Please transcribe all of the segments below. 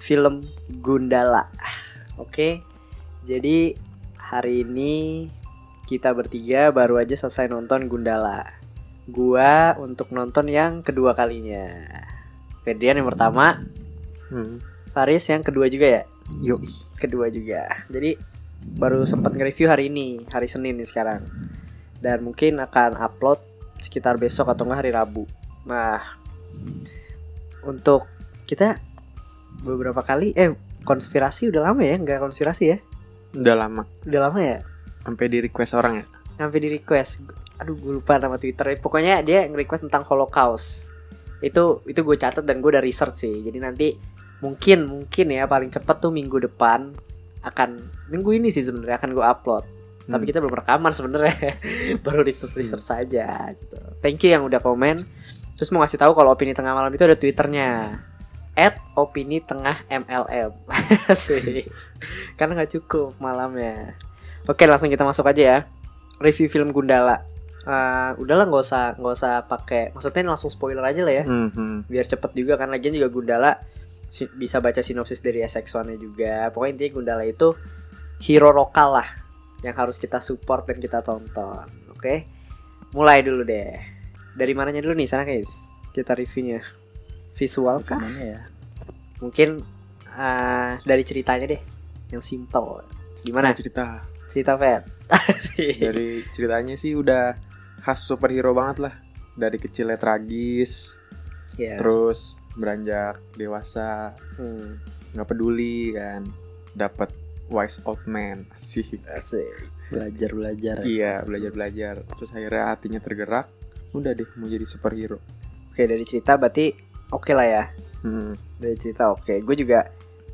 film Gundala. Oke. Jadi hari ini kita bertiga baru aja selesai nonton Gundala. Gua untuk nonton yang kedua kalinya. Ferdian yang pertama, Hmm. Faris yang kedua juga ya? Yuk kedua juga. Jadi baru sempat nge-review hari ini, hari Senin nih sekarang. Dan mungkin akan upload sekitar besok atau enggak hari Rabu. Nah, untuk kita beberapa kali eh konspirasi udah lama ya, nggak konspirasi ya? Udah lama. Udah lama ya? Sampai di request orang ya. Sampai di request. Aduh, gue lupa nama Twitter. Pokoknya dia nge-request tentang Holocaust. Itu itu gue catat dan gue udah research sih. Jadi nanti mungkin mungkin ya paling cepet tuh minggu depan akan minggu ini sih sebenarnya akan gue upload. Tapi Hmm. kita belum rekaman sebenarnya. Baru research research saja gitu. Thank you yang udah komen. Terus mau ngasih tahu kalau opini tengah malam itu ada twitternya at opini tengah MLM sih karena nggak cukup malamnya. Oke langsung kita masuk aja ya. Review film Gundala. Eh, udahlah nggak usah nggak usah pakai maksudnya langsung spoiler aja lah ya. Hmm, hmm. biar cepet juga kan lagian juga Gundala. Si- bisa baca sinopsis dari SX1 nya juga. Pokoknya intinya Gundala itu hero lokal lah yang harus kita support dan kita tonton. Oke? Mulai dulu deh. Dari mananya dulu nih sana guys. Kita reviewnya visual kah Gimana ya mungkin eh, dari ceritanya deh yang simple gimana Nah, cerita. cerita Fed Dari ceritanya sih udah khas superhero banget lah. Dari kecilnya tragis, ya terus beranjak dewasa, hmm, nggak peduli kan. Dapat wise old man. Asik. asik. Belajar-belajar Iya, belajar-belajar. Terus akhirnya hatinya tergerak. Udah deh mau jadi superhero. oke dari cerita berarti oke lah ya. Hmm. dari cerita oke. Gue juga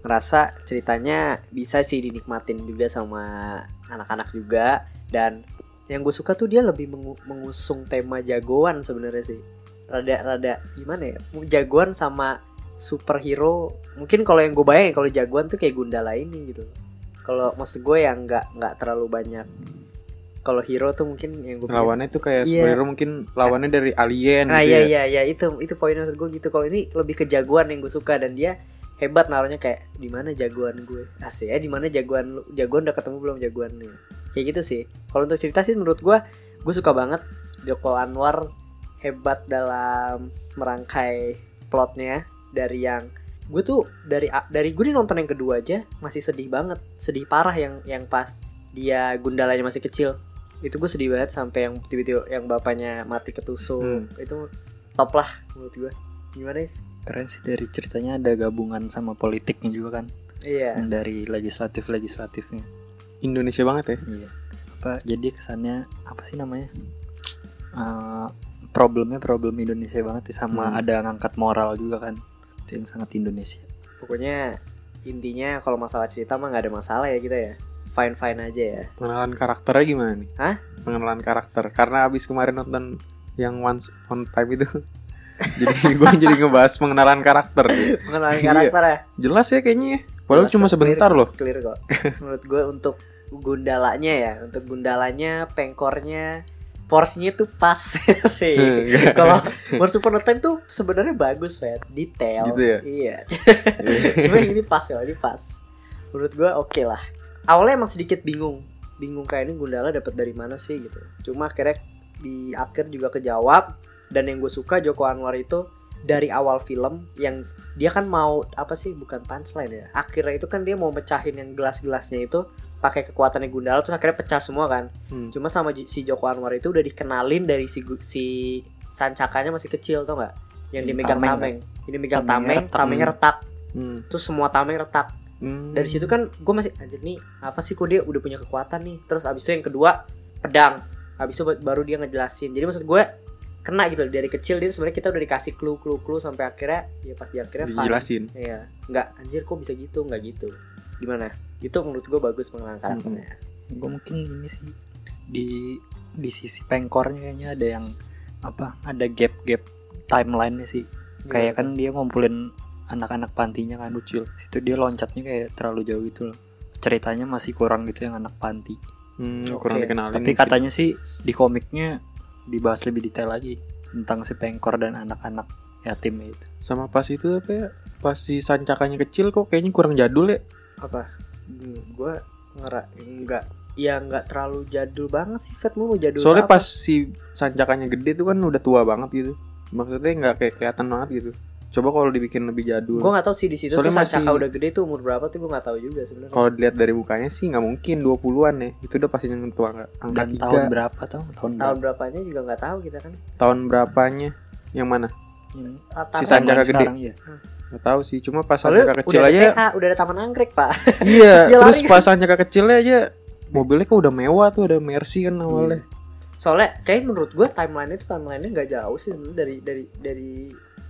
ngerasa ceritanya bisa sih dinikmatin juga sama anak-anak juga. Dan yang gue suka tuh dia lebih mengu- mengusung tema jagoan sebenarnya sih. Rada rada gimana ya? Jagoan sama superhero. Mungkin kalau yang gue bayangin kalau jagoan tuh kayak Gundala ini gitu. Kalau maksud gue yang nggak nggak terlalu banyak kalau hero tuh mungkin yang gue Lawannya tuh kayak Iya. superhero mungkin lawannya dari alien Nah gitu iya ya. iya iya itu itu poinnya maksud gue gitu. Kalau ini lebih ke jagoan yang gue suka dan dia hebat naruhnya kayak di mana jagoan gue. Asik ya di mana jagoan lu? Jagoan udah ketemu belum jagoannya? Kayak gitu sih. Kalau untuk cerita sih menurut gue gue suka banget Joko Anwar hebat dalam merangkai plotnya dari yang gue tuh dari dari gue nih nonton yang kedua aja masih sedih banget sedih parah yang yang pas dia gundalanya masih kecil itu gue sedih banget sampai yang tiba-tiba yang bapaknya mati ketusuk. Hmm. itu top lah menurut gue gimana sih Keren sih dari ceritanya ada gabungan sama politiknya juga kan. Iya. Dari legislatif-legislatifnya. Indonesia banget ya. Iya. Apa Jadi kesannya Apa sih namanya? Eh, Problemnya problem Indonesia banget sih Sama Hmm. ada ngangkat moral juga kan. Itu yang sangat Indonesia. Pokoknya intinya kalau masalah cerita mah nggak ada masalah ya kita ya fine fine aja ya Pengenalan karakternya gimana nih? Hah? Pengenalan karakter. Karena abis kemarin nonton yang Once on Time itu. jadi gue jadi ngebahas pengenalan karakter. pengenalan Iya. karakter ya Jelas ya kayaknya. ya. Padahal Jelas cuma kok, sebentar clear, loh. clear kok menurut gue untuk gundalanya ya untuk gundalanya pengkornya porsinya tuh pas sih Enggak. kalau Once Upon a Time tuh sebenarnya bagus Fed detail Gitu ya? iya cuma ini pas ya ini pas menurut gue oke lah awalnya emang sedikit bingung. Bingung kayak ini Gundala dapat dari mana sih gitu. Cuma akhirnya di akhir juga kejawab dan yang gue suka Joko Anwar itu dari awal film yang dia kan mau apa sih bukan punchline ya. Akhirnya itu kan dia mau mecahin yang gelas-gelasnya itu pakai kekuatannya Gundala terus akhirnya pecah semua kan. Hmm. cuma sama si Joko Anwar itu udah dikenalin dari si si sancakanya masih kecil tau nggak? Yang Yang dimegang tameng, tameng, ini megang Tamengnya tameng retak. tamengnya retak. Hmm. terus semua tameng retak Hmm. dari situ kan gue masih anjir nih apa sih kok dia udah punya kekuatan nih terus abis itu yang kedua pedang abis itu ba- baru dia ngejelasin jadi maksud gue kena gitu dari kecil dia sebenarnya kita udah dikasih clue clue clue sampai akhirnya ya pas di akhirnya fine. dijelasin Iya, nggak anjir kok bisa gitu, nggak gitu. Gimana? Itu menurut gue bagus pengenalan karakternya. gue mungkin ini sih di di sisi pengkornya kayaknya ada yang apa ada gap gap timeline nya sih kayak kan dia ngumpulin anak-anak pantinya kan Bocil. situ dia loncatnya kayak terlalu jauh gitu loh ceritanya masih kurang gitu yang anak panti hmm, Oke. kurang dikenalin tapi mungkin. katanya sih di komiknya dibahas lebih detail lagi tentang si pengkor dan anak-anak yatimnya itu sama pas itu apa ya pas si sancakannya kecil kok kayaknya kurang jadul ya apa? Gue ngera enggak ya nggak terlalu jadul banget sih Fat mau jadul soalnya siapa? pas si sancakannya gede tuh kan udah tua banget gitu maksudnya nggak kayak kelihatan banget gitu coba kalau dibikin lebih jadul. Gue nggak tahu sih di situ tuh Soalnya Sancaka masih- udah gede tuh umur berapa tuh gue nggak tahu juga sebenarnya. Kalau dilihat dari mukanya sih nggak mungkin 20-an ya. Itu udah pasti yang tua nggak angka dan tiga. tahun berapa tahun tahun tahun berapa berapanya juga nggak tahu kita kan. Tahun berapanya? Yang mana? Yang Atas- Si Sancaka timeline gede. sekarang, iya. nggak tahu sih cuma pas sancaka kecil udah aja TA, udah ada taman anggrek pak. Iya Terus terus pas sancaka kecilnya aja mobilnya kok udah mewah tuh ada Mercy kan awalnya. Soalnya kayak menurut gue timeline itu timeline nya nggak jauh sih sebenarnya dari dari dari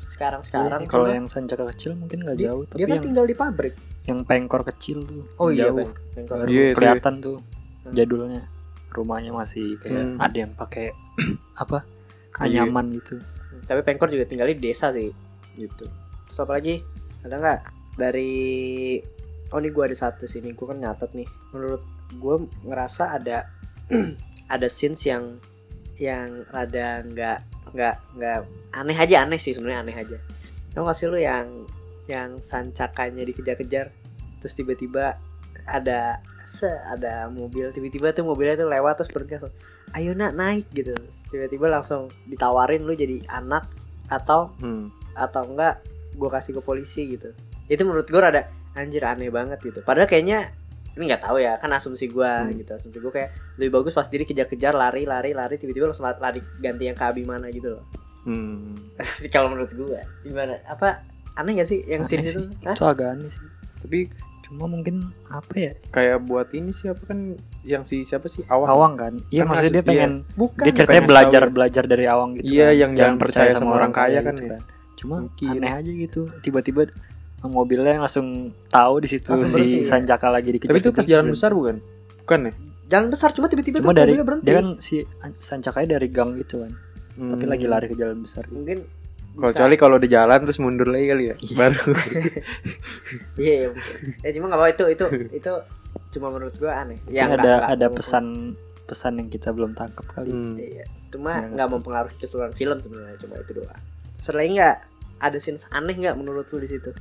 sekarang sekarang Iya, kalau yang sancaka kecil mungkin nggak dia, jauh tapi dia kan yang tinggal di pabrik yang pengkor kecil tuh oh iya jauh. Bangkok. Baru Iya, itu kelihatan tuh Hmm. jadulnya rumahnya masih kayak Hmm. ada yang pakai apa Iya. anyaman gitu tapi pengkor juga tinggal di desa sih gitu terus apa lagi ada nggak dari oh ini gue ada satu sini gue kan nyatet nih menurut gue ngerasa ada ada scenes yang yang rada nggak nggak nggak aneh aja aneh sih sebenarnya aneh aja. Tau gak sih lu yang yang sancakanya dikejar-kejar terus tiba-tiba ada se ada mobil tiba-tiba tuh mobilnya tuh lewat terus berhenti ayo nak naik gitu. Tiba-tiba langsung ditawarin lu jadi anak atau Hmm. atau enggak gue kasih ke polisi gitu. Itu menurut gue rada anjir aneh banget gitu. Padahal kayaknya ini nggak tahu ya kan asumsi gue Hmm. gitu asumsi gue kayak lebih bagus pas diri kejar-kejar lari lari lari tiba-tiba langsung lari, lari ganti yang ke Abimana gitu loh Hmm. kalau menurut gue gimana apa aneh gak sih yang Aneh sih. itu Hah? itu agak aneh sih Tapi cuma mungkin apa ya kayak buat ini siapa kan yang si siapa sih awang. awang kan iya Kan maksudnya dia pengen bukan dia ceritanya pengen belajar tahu. belajar dari awang gitu Iya, kan. yang jangan percaya sama orang kaya kan gitu ya. cuma Mungkin. aneh aja gitu tiba-tiba mobilnya langsung tahu di situ Langsung si berhenti, ya? Sancaka lagi dikejar Tapi itu pas jalan besar bukan? Bukan ya? jalan besar cuma tiba-tiba cuma tuh dari mobilnya berhenti dia kan si dari gang gitu kan tapi Hmm. lagi lari ke jalan besar mungkin Kalau kecuali kalau udah jalan terus mundur lagi kali ya. Baru. iya iya, mungkin ya cuma nggak apa itu itu itu cuma menurut gue aneh ya ada ada pesan pesan yang kita belum tangkap kali Hmm. Iya, cuma Ya, nggak mempengaruhi keseluruhan film sebenarnya cuma itu doang. Selain nggak ada scenes aneh nggak menurut lu di situ?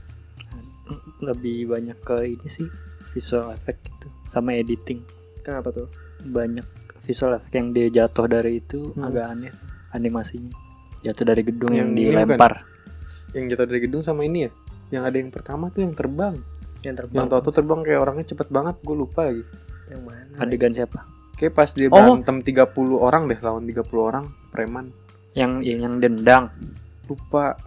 Lebih banyak ke ini sih visual effect gitu sama editing Kenapa tuh? banyak visual effect yang dia jatuh dari itu Hmm. agak aneh sih animasinya jatuh dari gedung yang, Yang dilempar Yang jatuh dari gedung sama ini ya? Yang ada yang pertama tuh yang terbang. Yang terbang. Yang tau terbang kayak orangnya cepet banget, gue lupa lagi. Yang mana? adegan siapa Kayak pas dia Oh. berantem 30 orang deh lawan 30 orang preman. yang yang, yang dendang Lupa.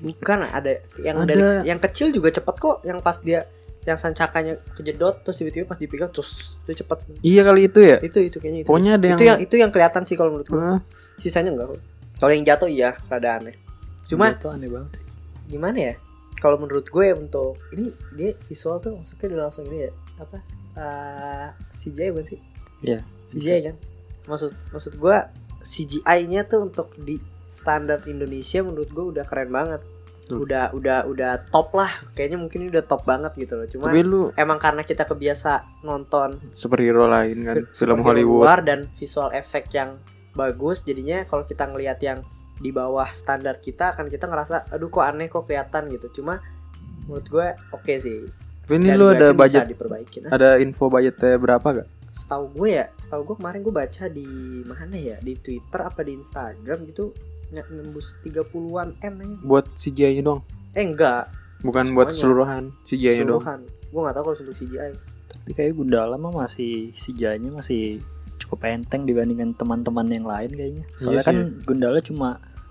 Bukan ada yang Ada. dari yang kecil juga cepet kok. Yang pas dia yang sancakanya kejedot terus tiba-tiba pas dipegang terus itu cepet. Iya kali itu ya. Itu itu kayaknya itu. Pokoknya ada yang, itu yang itu yang kelihatan sih kalau menurut gua. Hah? Sisanya enggak kok. Kalau yang jatuh iya rada aneh. Cuma itu aneh banget gimana ya kalau menurut gue untuk ini dia visual tuh maksudnya udah langsung ini ya apa uh, CGI bukan sih Iya, CGI kan maksud maksud gue CGI-nya tuh untuk di standar Indonesia menurut gue udah keren banget. Tuh. udah udah udah top lah. Kayaknya mungkin udah top banget gitu loh. Cuma Tapi lu emang karena kita kebiasa nonton superhero lain kan, film Hollywood. luar dan visual effect yang bagus jadinya kalau kita ngelihat yang di bawah standar kita akan kita ngerasa aduh kok aneh kok kelihatan gitu. Cuma menurut gue oke sih. Tapi ini Dan lu ada budget, diperbaiki nah, ada info budgetnya berapa gak? setahu gue ya setahu gue kemarin gue baca di mana ya? Di Twitter apa di Instagram gitu nembus 30-an M aja. Buat CGI-nya doang. eh enggak Bukan buat Semuanya. keseluruhan CGI-nya doang. keseluruhan gue nggak tahu kalau untuk CGI tapi kayak Gundala mah masih CGI-nya masih cukup enteng dibandingkan teman-teman yang lain kayaknya soalnya Iya kan sih. Gundala cuma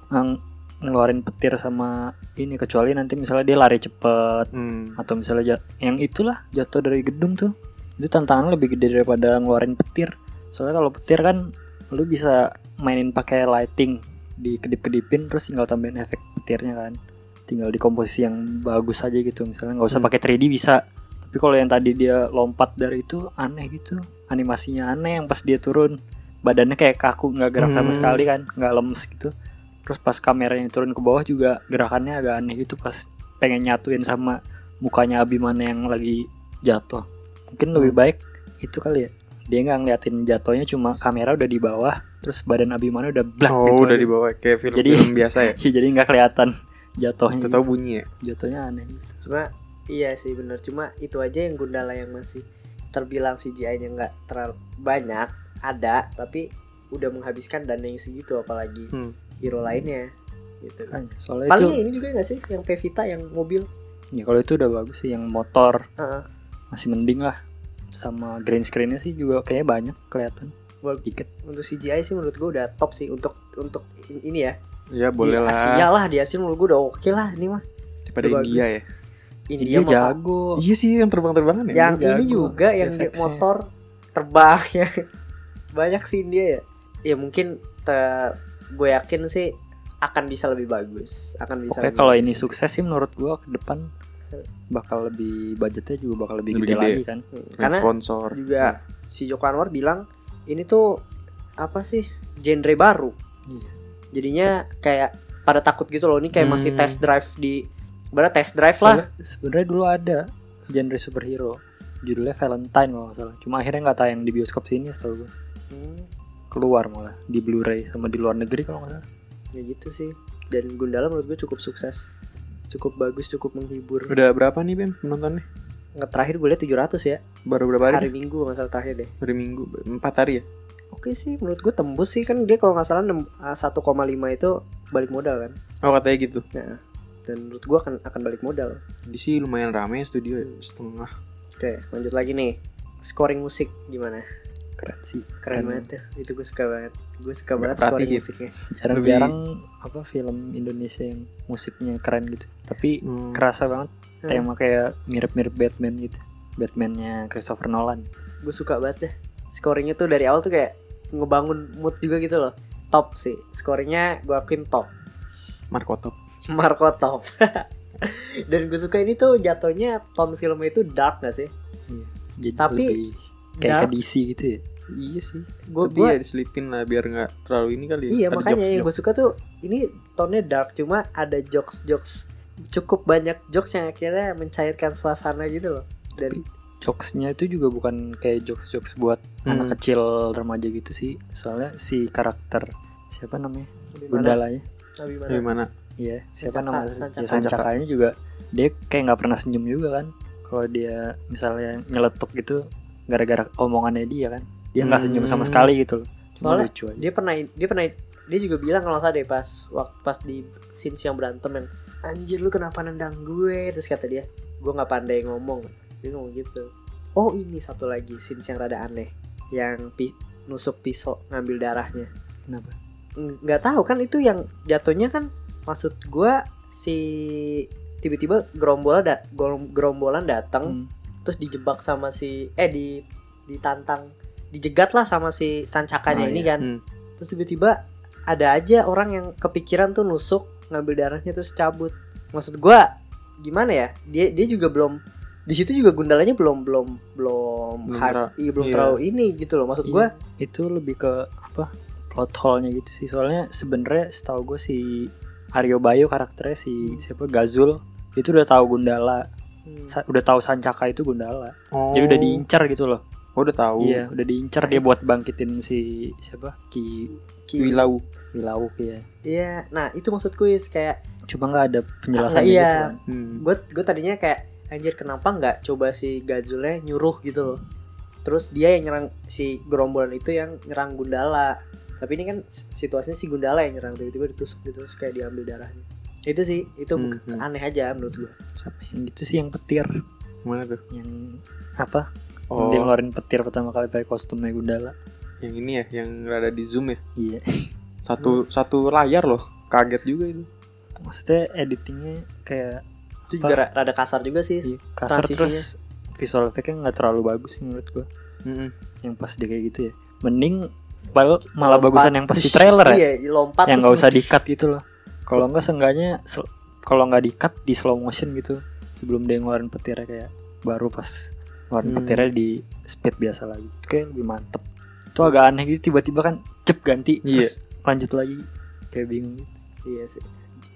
ng- ngeluarin petir sama ini kecuali nanti misalnya dia lari cepet Hmm. atau misalnya yang itulah jatuh dari gedung tuh itu tantangannya lebih gede daripada ngeluarin petir soalnya kalau petir kan lu bisa mainin pakai lighting dikedip-kedipin terus tinggal tambahin efek petirnya kan. Tinggal di komposisi yang bagus aja gitu misalnya nggak usah Hmm. pakai 3D bisa. Tapi kalau yang tadi dia lompat dari itu aneh gitu. Animasinya aneh yang pas dia turun badannya kayak kaku nggak gerak sama Hmm. sekali kan nggak lemes gitu. Terus pas kameranya turun ke bawah juga gerakannya agak aneh gitu pas pengen nyatuin sama mukanya Abimana yang lagi jatuh. Mungkin lebih baik itu kali ya dia nggak ngeliatin jatuhnya cuma kamera udah di bawah terus badan Abimana udah black oh gitu udah aja. dibawa kayak film, Jadi- film biasa ya? Jadi nggak kelihatan jatuhnya tahu bunyi ya? Jatuhnya aneh cuma iya sih bener. Cuma itu aja yang Gundala yang masih terbilang CGI-nya nggak terlalu banyak ada tapi udah menghabiskan dana yang segitu apalagi Hmm. hero lainnya gitu. Kan soalnya paling itu ini juga nggak sih yang Pevita yang mobil? Ya kalau itu udah bagus sih yang motor. Heeh. masih mending lah sama green screennya sih juga kayaknya banyak kelihatan. Dikit. untuk CGI sih menurut gue udah top sih untuk untuk in- ini ya. Ya boleh di lah. Asia lah di Asia menurut gue udah oke lah ini mah. Daripada udah India bagus. ya. India dia mah jago. Iya sih yang terbang-terbangan ya. Yang ini jago. juga yang di motor terbang ya. Banyak sih India ya. Ya mungkin gue yakin sih akan bisa lebih bagus akan bisa lebih kalau ini sukses sih menurut gua ke depan bakal lebih budgetnya juga bakal lebih, Lebih gede, gede. lagi kan. Hmm, karena sponsor juga si Joko Anwar bilang ini tuh apa sih genre baru Iya. jadinya kayak pada takut gitu loh ini kayak masih Hmm. test drive di berarti test drive lah Sebenarnya dulu ada genre superhero judulnya Valentine kalau nggak salah. Cuma akhirnya nggak tayang di bioskop sini setahu gua. Hmm, Keluar malah di Blu-ray sama di luar negeri kalau nggak salah. ya gitu sih dan Gundala menurut gue cukup sukses cukup bagus cukup menghibur. Udah berapa nih Bim penontonnya? Nggak terakhir gue lihat 700 ya. Baru berapa hari? Hari Minggu masalah terakhir deh. Hari Minggu empat hari ya? Oke sih menurut gue tembus sih. Kan dia kalau nggak salah enam- ah, 1,5 itu balik modal kan? Oh katanya gitu. Nah dan menurut gue akan akan balik modal. Di sih lumayan rame studio ya, setengah. Oke lanjut lagi nih. Scoring musik gimana Keren sih. keren banget tuh itu gue suka banget gue suka Nggak banget scoring musiknya Jarang-jarang apa film Indonesia yang musiknya keren gitu. Tapi Hmm. kerasa banget Hmm. tema kayak mirip-mirip Batman gitu. Batmannya Christopher Nolan. gue suka banget deh scoringnya tuh dari awal tuh kayak ngebangun mood juga gitu loh top sih scoringnya gue akuin top Marco Top Marco top dan gue suka ini tuh jatuhnya tone filmnya itu dark gak sih Jadi Tapi lebih kayak ke DC gitu ya. iya sih gue tapi ya diselipin lah biar nggak terlalu ini kali ya iya Ada makanya yang gue suka tuh ini tone-nya dark cuma ada jokes jokes cukup banyak jokes yang akhirnya mencairkan suasana gitu loh dan Jokesnya itu juga bukan kayak jokes-jokes buat Hmm. anak kecil remaja gitu sih. Soalnya si karakter siapa namanya? Gundalanya. Abimana. Gimana? Iya, siapa Sancaka, namanya? Sancaka. Ya, Sancakanya juga dia kayak nggak pernah senyum juga kan. Kalau dia misalnya nyeletuk gitu gara-gara omongannya dia kan. Dia nggak senyum sama Hmm. sekali gitu loh. Cuma Soalnya lucu aja. dia pernah dia pernah dia juga bilang kalau salah deh pas waktu pas di scene yang berantem yang anjir lu kenapa nendang gue terus kata dia gue nggak pandai ngomong dia ngomong gitu oh ini satu lagi scene yang rada aneh yang pi nusuk pisau ngambil darahnya Kenapa? Ng- nggak tahu kan itu yang jatuhnya kan maksud gue si tiba-tiba gerombolan da, gerom- gerombolan datang Hmm. Terus dijebak sama si eh di ditantang dijegat lah sama si sancakanya Oh, ini iya. kan Hmm. terus tiba-tiba ada aja orang yang kepikiran tuh nusuk ngambil darahnya terus cabut maksud gua gimana ya dia dia juga belum di situ juga gundalanya belum belum belum terlalu- iya, belum iya. terlalu ini gitu loh maksud gua itu lebih ke apa? Plot hole-nya gitu sih. Soalnya sebenarnya setahu gue si Aryo Bayo karakternya si siapa Gazul itu udah tahu Gundala, hmm, Sa- udah tahu Sancaka itu Gundala. Oh. Jadi udah diincar gitu loh. Oh, udah tahu. Iya, udah diincar dia buat bangkitin si siapa? Ki Ki- Wilau. Wilauk ya. iya nah itu maksudku is kayak Cuma nggak ada penjelasan iya. gitu kan. Hmm. gue gue tadinya kayak anjir kenapa nggak coba si Gazulnya nyuruh gitu loh terus dia yang nyerang si gerombolan itu yang nyerang Gundala tapi ini kan situasinya si Gundala yang nyerang tiba-tiba ditusuk gitu terus kayak diambil darahnya itu sih itu Hmm, hmm. aneh aja menurut gue Sama yang gitu sih yang petir, Mana tuh? yang apa? Oh, Dia ngeluarin petir pertama kali pakai kostumnya Gundala. yang ini ya, yang rada di zoom ya. Iya. Satu satu layar loh. Kaget juga itu. Maksudnya editingnya kayak itu Apa? juga ra- rada kasar juga sih Iya, kasar Transisinya. terus visual effectnya nggak terlalu bagus sih menurut gua Mm-mm. yang pas dia kayak gitu ya mending malah Lompat. bagusan yang pas di trailer ya. Iya, lompat yang nggak usah di-cut gitu loh. Kalau enggak seenggaknya kalau nggak di-cut di slow motion gitu sebelum dia ngeluarin petirnya kayak baru pas ngeluarin Hmm. petirnya di speed biasa lagi. Kayak lebih mantep. Itu agak aneh gitu tiba-tiba kan cep ganti Iya. terus lanjut lagi kayak bingung gitu. Iya sih.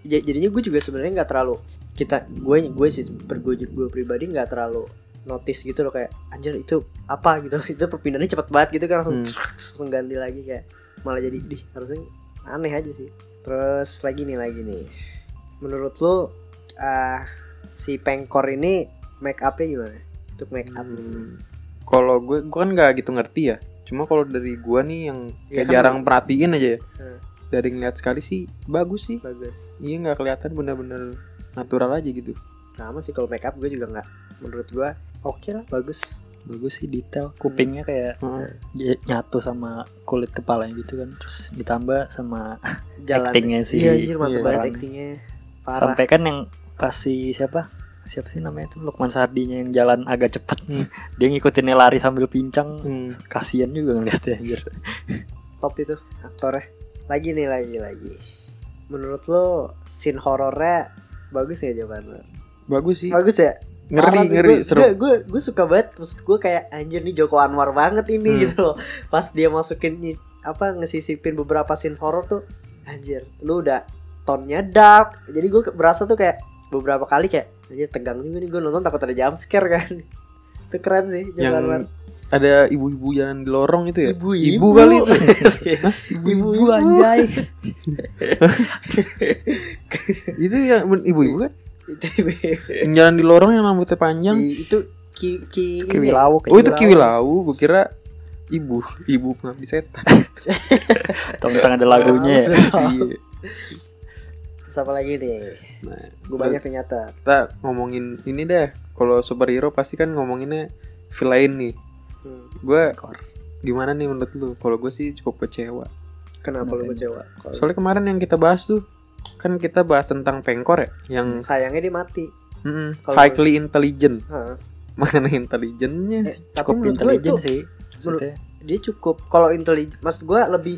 Ja- Jadinya gue juga sebenarnya nggak terlalu kita gue gue sih per gue, gue pribadi nggak terlalu notice gitu loh kayak anjir itu apa gitu itu perpindahannya cepet banget gitu kan langsung Hmm. langsung ganti lagi kayak malah jadi di harusnya aneh aja sih terus lagi nih lagi nih menurut lo ah si pengkor ini make upnya gimana untuk make up Hmm. Kalau gue, gue kan nggak gitu ngerti ya. Cuma kalau dari gue nih yang Iya kayak kan. jarang perhatiin aja ya. Hmm. Dari ngeliat sekali sih bagus sih. bagus Iya nggak kelihatan bener-bener natural aja gitu. sama sih kalau make up gue juga nggak menurut gue oke lah bagus Bagus sih detail. Kupingnya kayak j- nyatu sama kulit kepalanya gitu kan. Terus ditambah sama jalan. Actingnya sih. iya anjir mantap Iya. banget actingnya. Parah. Sampai kan yang pas si siapa? Siapa sih namanya itu? Lukman Sardinya yang jalan agak cepet. Hmm. dia ngikutinnya lari sambil pincang. Hmm. kasian juga ngeliatnya anjir. Top itu aktornya. Lagi nih lagi lagi. Menurut lo scene horornya bagus ya jawaban lo? Bagus sih. bagus ya Ngeri Parah sih, ngeri gue, seru. gue, gue, gue suka banget maksud gue kayak anjir nih Joko Anwar banget ini Hmm. gitu loh. Pas dia masukin apa ngesisipin beberapa scene horor tuh anjir lu udah tonnya dark. Jadi gue berasa tuh kayak beberapa kali kayak anjir tegang juga nih gue nonton takut ada jump scare kan. Itu keren sih Joko yang Anwar. ada ibu-ibu jalan di lorong itu ya. ibu Ibu kali itu. ibu-ibu anjay. Itu ya ibu-ibu kan itu yang jalan di lorong yang rambutnya panjang. itu ki ki Kiwi lawu Oh itu kiwi lau, gue kira ibu, ibu pengabdi setan. tentang ada lagunya ya. Iya. Terus apa lagi nih? Nah, Gue banyak ternyata. kita ngomongin ini deh. Kalau superhero pasti kan ngomonginnya villain nih. Hmm. Gue gimana nih menurut lu? Kalau gue sih cukup kecewa. Kenapa lu Kenapa kecewa? Kalau Soalnya kemarin yang kita bahas tuh kan kita bahas tentang pengkor ya, yang sayangnya dia mati. mm, Kalau- highly intelligent. Heeh. Mana intelijennya? Eh, cukup intelijen sih maksudnya dia cukup kalau intelijen maksud gue lebih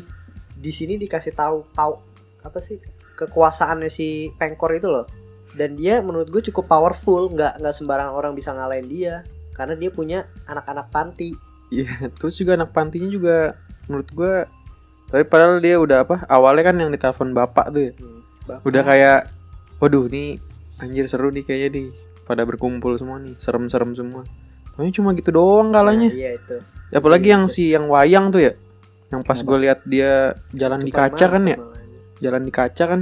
di sini dikasih tahu tahu apa sih kekuasaannya si pengkor itu loh dan dia menurut gue cukup powerful nggak nggak sembarang orang bisa ngalahin dia karena dia punya anak-anak panti Iya, terus juga anak pantinya juga menurut gue tapi padahal dia udah apa? Awalnya kan yang ditelepon bapak tuh ya. Hmm, Bapak. Udah kayak waduh nih anjir seru nih kayaknya nih pada berkumpul semua nih, serem-serem semua. Tapi cuma gitu doang kalanya. Nah, iya itu Apalagi Iya, yang itu. si yang wayang tuh ya. Yang pas gue lihat dia jalan Itu di kaca kan ya. malahnya. Jalan di kaca kan.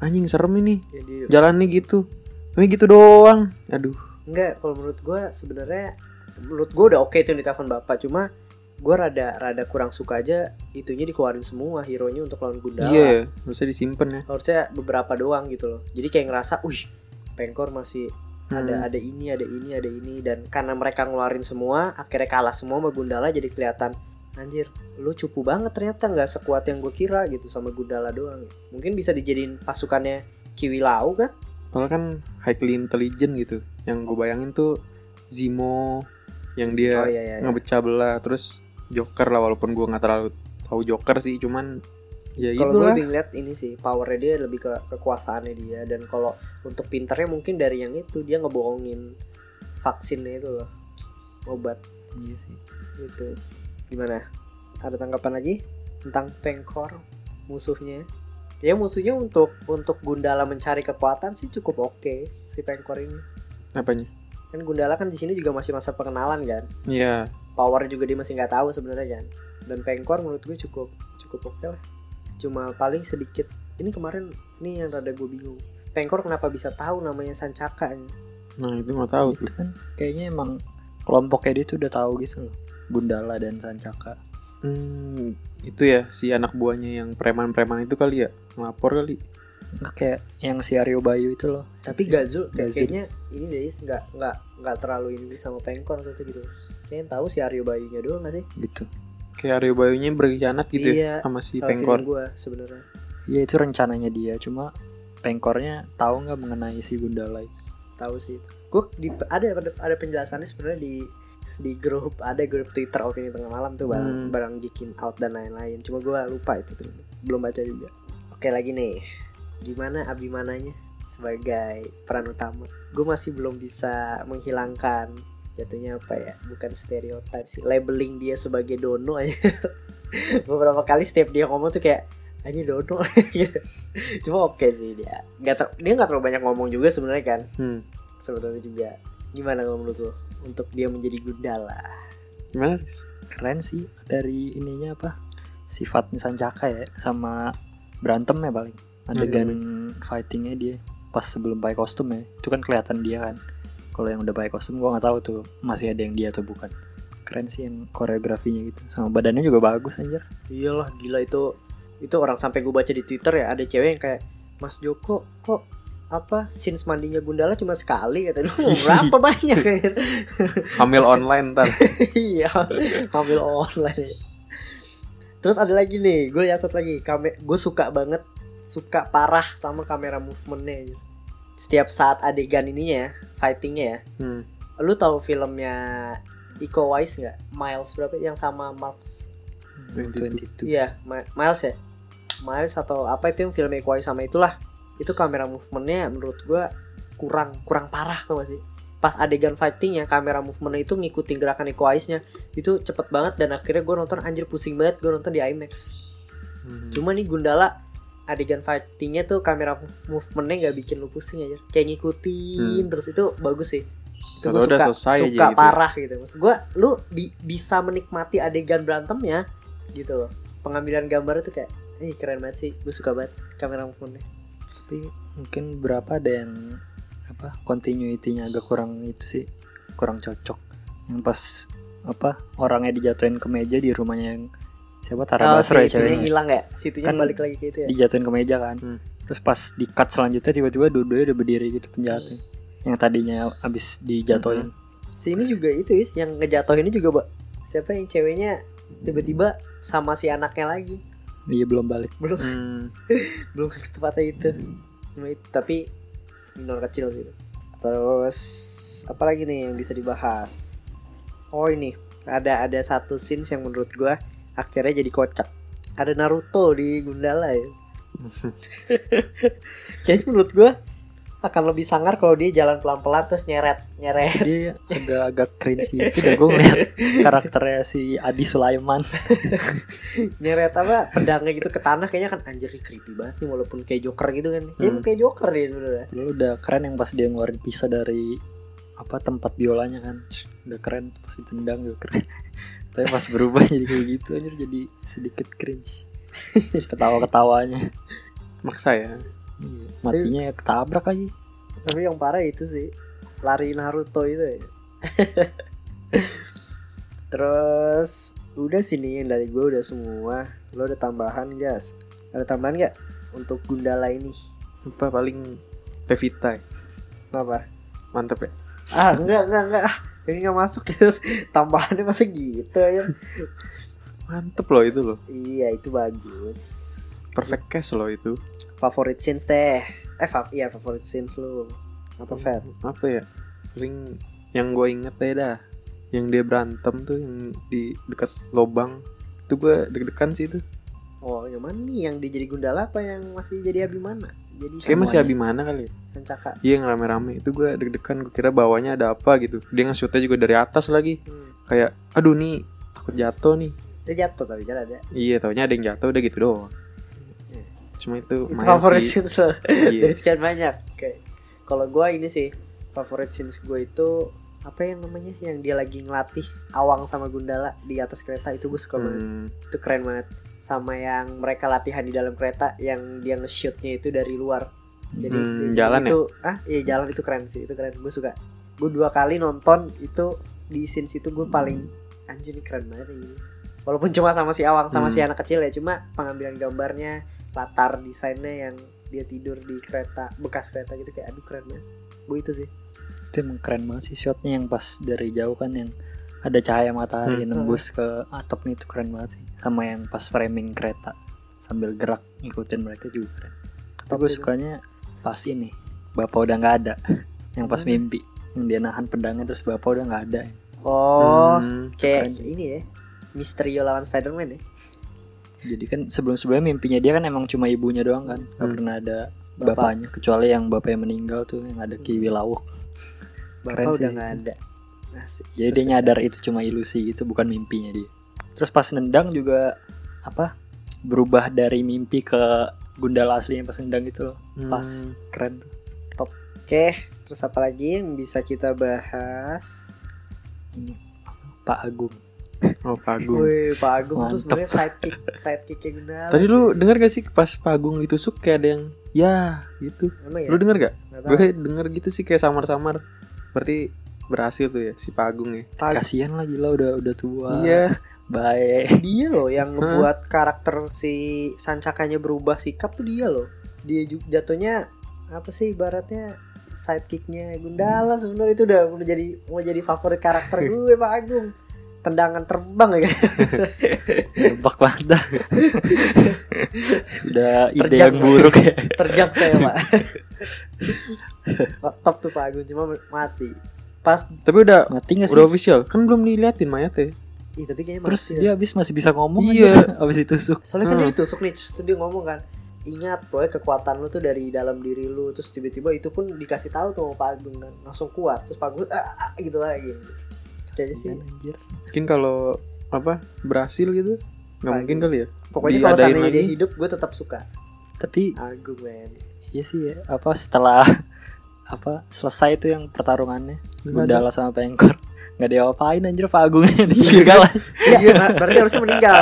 Anjing serem ini. jadi Jalan nih gitu. Tapi gitu doang. Aduh. Enggak, kalau menurut gue sebenarnya menurut gue udah oke tuh yang ditelepon bapak cuma gue rada rada kurang suka aja itunya dikeluarin semua hero nya untuk lawan Gundala Iya, ya, harusnya disimpan ya. harusnya beberapa doang gitu loh jadi kayak ngerasa wih pengkor masih ada Hmm. ada ini ada ini ada ini dan karena mereka ngeluarin semua akhirnya kalah semua sama Gundala jadi kelihatan anjir lu cupu banget ternyata nggak sekuat yang gue kira gitu sama Gundala doang mungkin bisa dijadiin pasukannya Kiwi Lau kan Soalnya kan highly intelligent gitu. Yang gue bayangin tuh Zemo yang dia oh iya iya, iya. ngebecah belah terus Joker lah walaupun gue nggak terlalu tahu Joker sih cuman ya kalau gue itulah lebih ngeliat ini sih powernya dia lebih ke kekuasaannya dia dan kalau untuk pinternya mungkin dari yang itu dia ngebohongin vaksinnya itu loh obat. Iya sih. Itu gimana? Ada tanggapan lagi tentang pengkor musuhnya? Ya musuhnya untuk untuk Gundala mencari kekuatan sih cukup oke si pengkor ini. Apanya? Kan Gundala kan di sini juga masih masa pengenalan kan? Iya power juga dia masih nggak tahu sebenarnya kan dan pengkor menurut gue cukup cukup oke lah. Cuma paling sedikit ini kemarin nih yang rada gue bingung. Pengkor kenapa bisa tahu namanya Sancaka nah itu nggak tahu itu tuh. kan kayaknya emang kelompoknya dia tuh udah tahu gitu loh. Gundala dan Sancaka hmm, itu ya si anak buahnya yang preman-preman itu kali ya? Ngelapor kali. Nggak kayak yang si Aryo Bayu itu loh. Tapi Si- Gazul Gazul. kayaknya ini deh nggak nggak nggak terlalu ini sama pengkor atau gitu kayaknya yang tahu si Aryo Bayunya doang nggak sih gitu kayak Aryo Bayunya berkhianat gitu Iya, ya sama si Pengkor gue sebenarnya Iya itu rencananya dia cuma pengkornya tahu nggak mengenai si Gundala itu tahu sih itu gue di ada ada, penjelasannya sebenarnya di di grup ada grup Twitter opini tengah malam tuh barang Hmm. barang Geekin Out dan lain-lain. Cuma gua lupa itu tuh belum baca juga. Oke lagi nih, gimana Abimananya sebagai peran utama? Gue masih belum bisa menghilangkan jatuhnya apa ya? Bukan stereotip sih, labeling dia sebagai dono aja. Beberapa kali setiap dia ngomong tuh kayak hanya dono gitu. Cuma oke sih dia. Gak ter- dia nggak terlalu banyak ngomong juga sebenarnya kan Hmm. sebenarnya juga gimana kalau menurut lo untuk dia menjadi Gundala Gimana, keren sih dari ininya apa sifatnya Sancaka ya sama berantem ya paling adegan fightingnya dia pas sebelum pakai kostum ya itu kan kelihatan dia kan kalau yang udah pakai kostum gua nggak tahu tuh masih ada yang dia atau bukan. Keren sih yang koreografinya gitu. Sama badannya juga bagus anjir. Iyalah gila itu. Itu orang sampai gue baca di Twitter ya ada cewek yang kayak Mas Joko kok apa scenes mandinya Gundala cuma sekali? Kata lu berapa banyak? Hamil online ntar. iya ambil online. Ya. terus ada lagi nih gue lihat lagi. Kame gue suka banget suka parah sama kamera movementnya setiap saat adegan ininya ya fightingnya ya Hmm. lu tahu filmnya Iko Uwais nggak? Miles berapa? Yang sama Marks. 22 iya Ma- Miles ya? Miles atau apa itu yang film Iko Uwais sama itulah. Itu kamera movementnya menurut gua kurang kurang parah tuh gak sih? Pas adegan fighting yang kamera movementnya itu ngikutin gerakan Iko Uwaisnya itu cepet banget dan akhirnya gua nonton anjir pusing banget gua nonton di IMAX. Hmm. cuma nih Gundala adegan fightingnya tuh kamera movementnya nggak bikin lu pusing aja kayak ngikutin terus itu bagus sih. Itu gue suka aja suka gitu. parah gitu. Maksud gue lu bi- bisa menikmati adegan berantemnya gitu loh. Pengambilan gambar itu kayak ih keren banget sih gue suka banget kamera movementnya. Tapi mungkin berapa ada yang apa continuity-nya agak kurang itu sih kurang cocok. Yang pas apa orangnya dijatuhin ke meja di rumahnya yang siapa? Tara Basro ya si itunya ceweknya. hilang ya? Situnya Kan balik lagi ke itu ya? dijatuhin ke meja kan. Hmm. terus pas di cut selanjutnya tiba-tiba dua-duanya udah berdiri gitu penjahatnya yang tadinya abis dijatuhin. Si ini juga itu is yang ngejatuhin ini juga Mbak. siapa yang ceweknya tiba-tiba sama si anaknya lagi? Dia belum balik. Belum. Hmm. belum ke tempatnya itu. Itu- tapi minor kecil gitu terus apa lagi nih yang bisa dibahas? Oh ini. Ada ada satu scenes yang menurut gua akhirnya jadi kocak. Ada Naruto di Gundala ya. Kayaknya menurut gua akan lebih sangar kalau dia jalan pelan-pelan terus nyeret nyeret. Dia agak-agak cringe gitu dah gue ngeliat karakternya si Adi Sulaiman. Nyeret apa pedangnya gitu ke tanah kayaknya kan anjir creepy banget nih walaupun kayak Joker gitu kan. Ya Hmm. kayak Joker dia sebenarnya. Dulu udah keren yang pas dia ngeluarin pisau dari apa tempat biolanya kan. Udah keren pas ditendang juga keren tapi pas berubah jadi kayak gitu anjir jadi sedikit cringe ketawa-ketawanya Maksa ya. Iya, matinya ya ketabrak aja Tapi yang parah itu sih lari Naruto itu ya. Terus udah sini yang dari gue udah semua. Lo ada tambahan guys? Ada tambahan nggak untuk Gundala ini? Apa paling Pevita. ya? Apa? Mantep ya. Ah enggak enggak enggak. Ini nggak masuk tambahannya masa gitu ya? Mantep loh itu loh. iya itu bagus. Perfect cast loh itu. Favorit scenes deh. Eh fav iya favorit scenes lu. Apa Fat? Apa ya? Paling yang gue inget ya dah. Yang dia berantem tuh yang di dekat lobang. Itu gue deg-degan sih itu. Oh yang mana nih? Yang dia jadi Gundala apa yang masih jadi Abimana? Jadi Kayak masih. Abimana kali ya. Sancaka. Iya yang rame-rame itu gue deg-degan gue kira bawahnya ada apa gitu dia nge-shootnya juga dari atas lagi Hmm. kayak aduh nih takut jatuh nih Dia jatuh tapi kan ada. iya taunya ada yang jatuh udah gitu doang Iya. cuma itu Itu favorit sih scenes lo iya. dari sekian banyak. Oke. Kalau gua ini sih favorit scenes gue itu apa yang namanya yang dia lagi ngelatih Awang sama Gundala di atas kereta itu gue suka banget. Hmm, Itu keren banget. Sama yang mereka latihan di dalam kereta yang dia nge-shootnya itu dari luar. Jadi Hmm, jalan itu, ah iya jalan itu keren sih, itu keren. Gue suka. Gue dua kali nonton itu di scenes itu gue paling anjir ini keren banget ini. Walaupun cuma sama si Awang sama Hmm. si anak kecil ya, cuma pengambilan gambarnya, latar desainnya yang dia tidur di kereta bekas kereta gitu kayak aduh keren banget. Gue itu sih. itu emang keren banget sih shotnya yang pas dari jauh kan yang ada cahaya matahari Hmm. nembus ke atapnya itu keren banget sih sama yang pas framing kereta sambil gerak ngikutin mereka juga keren tapi gue sukanya pas ini bapak udah nggak ada yang pas Mana? mimpi yang dia nahan pedangnya terus bapak udah nggak ada Oh, Hmm. kayak keren. ini ya. Misterio lawan Spider-Man ya. Jadi kan sebelum-sebelumnya mimpinya dia kan emang cuma ibunya doang kan, nggak Hmm. pernah ada Bapak. bapaknya kecuali yang bapaknya meninggal tuh yang ada kiwi lauk. Bapak Keren udah nggak ada. Asik. Jadi Terus dia nyadar itu cuma ilusi gitu bukan mimpinya dia. Terus pas nendang juga apa berubah dari mimpi ke Gundala asli yang pas nendang itu loh. Pas Hmm. keren tuh. Oke, terus apa lagi yang bisa kita bahas? Ini Pak Agung. Oh Pak Agung. Wih, Pak Agung tuh Mantep. sebenarnya sidekick, sidekicknya Gundala. Tadi lu denger gak sih pas Pak Agung ditusuk kayak ada yang ya gitu. Emang ya? Lu denger gak? Tahu. Gue denger gitu sih kayak samar-samar. Berarti berhasil tuh ya si Pak Agung ya. Pak- Kasihan lah gila udah udah tua. Iya. Baik. dia loh yang ngebuat karakter si Sancakanya berubah sikap tuh dia loh. Dia juga jatuhnya apa sih ibaratnya sidekicknya Gundala sebenarnya itu udah udah jadi mau jadi favorit karakter gue Pak Agung. Tendangan terbang ya. Nebak banget dah. udah ide Terjang. yang buruk ya. Terjam saya Pak. Top tuh Pak Agung cuma mati. Pas Tapi udah Mati gak sih? udah official. Kan belum diliatin mayatnya. ih tapi kayaknya Terus mati dah. dia habis masih bisa ngomong Iya. aja habis ditusuk. Soalnya kan Hmm. dia ditusuk nih, terus dia ngomong kan, ingat pokoknya kekuatan lu tuh dari dalam diri lu, terus tiba-tiba itu pun dikasih tahu tuh Pak Agung kan, langsung kuat, terus Pak Agung ah, ah, gitu lagi. Jadi sih, Anjir. Mungkin kalau apa berhasil gitu nggak mungkin kali ya. pokoknya kalau seandainya dia hidup, gue tetap suka Tapi Agung men. iya sih ya, apa setelah apa selesai itu yang pertarungannya. Gundala sama Pengkor. Nggak dia apain anjir Pak Agungnya ditinggal Iya, ber- berarti harusnya meninggal.